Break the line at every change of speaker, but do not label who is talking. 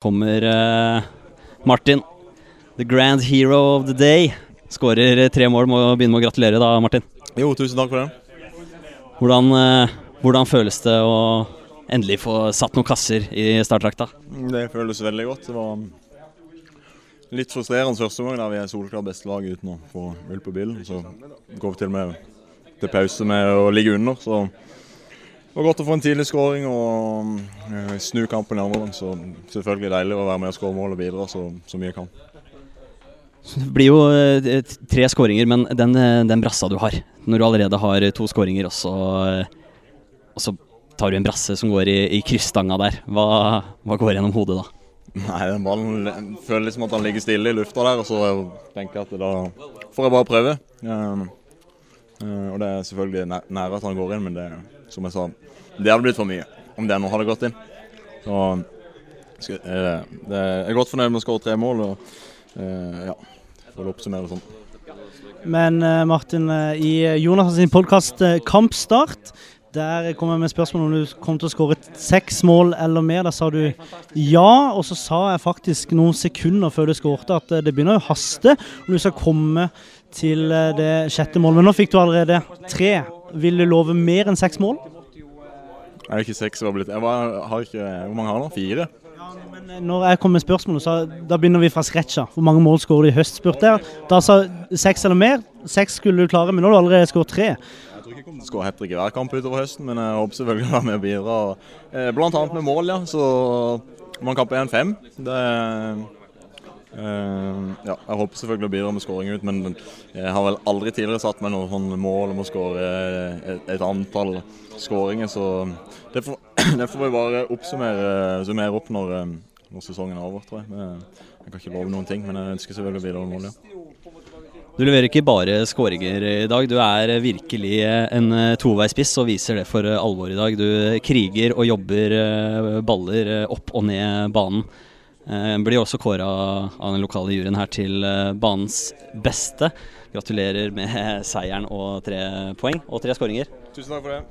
kommer eh, Martin, the grand hero of the day. Skårer tre mål. Må begynne med å gratulere, da, Martin.
Jo, tusen takk for det.
Hvordan, eh, hvordan føles det å endelig få satt noen kasser i startdrakta?
Det føles veldig godt. Det var litt frustrerende første gang der vi er solklart beste lag uten å få ull på bilen. Så går vi til og med til pause med å ligge under. Så det var godt å få en tidlig skåring og eh, snu kampen i andre omgang. Så selvfølgelig deilig å være med og skåre mål og bidra så, så mye jeg kan.
Det blir jo eh, tre skåringer, men den, eh, den brassa du har, når du allerede har to skåringer, og så, og så tar du en brasse som går i, i kryssstanga der, hva, hva går gjennom hodet da?
Nei, den ballen føler liksom at han ligger stille i lufta der, og så tenker jeg at da får jeg bare prøve. Um, uh, og det er selvfølgelig næ- nære at han går inn, men det, som jeg sa, det hadde blitt for mye om det nå hadde gått inn. Så det, jeg er godt fornøyd med å skåre tre mål, og uh, ja, for å oppsummere sånn.
Men eh, Martin, eh, i Jonas sin podkast Kampstart, der kom jeg med spørsmål om du kom til å skåre seks mål eller mer. Da sa du ja, og så sa jeg faktisk noen sekunder før du skårte at eh, det begynner å haste om du skal komme til eh, det sjette målet. Men nå fikk du allerede tre. Vil du love mer enn seks mål?
Jeg er ikke seks, hvor mange har han? Fire?
Men eh, når jeg kom med spørsmålet, så da begynner vi fra scratcha. Hvor mange mål skåret du i høst, spurte jeg. Da sa seks eller mer. Seks skulle du klare, men nå har du allerede skåret tre.
Jeg tror ikke jeg kommer til å skåre hat trick i hver kamp utover høsten, men jeg håper selvfølgelig å være med og bidra. Bl.a. Blant annet med mål, ja. Så man er en fem. Det Uh, ja, jeg håper selvfølgelig å bidra med skåring ut, men jeg har vel aldri tidligere satt meg noe sånn mål om å skåre et, et antall skåringer, så det får, det får vi bare oppsummere summere opp når, eh, når sesongen er over, tror jeg. Men Jeg kan ikke love noen ting, men jeg ønsker selvfølgelig å bidra med mål, ja.
Du leverer ikke bare skåringer i dag, du er virkelig en eh, toveispiss og viser det for eh, alvor i dag. Du kriger og jobber eh, baller eh, opp og ned banen. Eh, Blir også kåra av den lokale juryen her til eh, banens beste. Gratulerer med seieren og tre poeng og tre skåringer.
Tusen takk for det.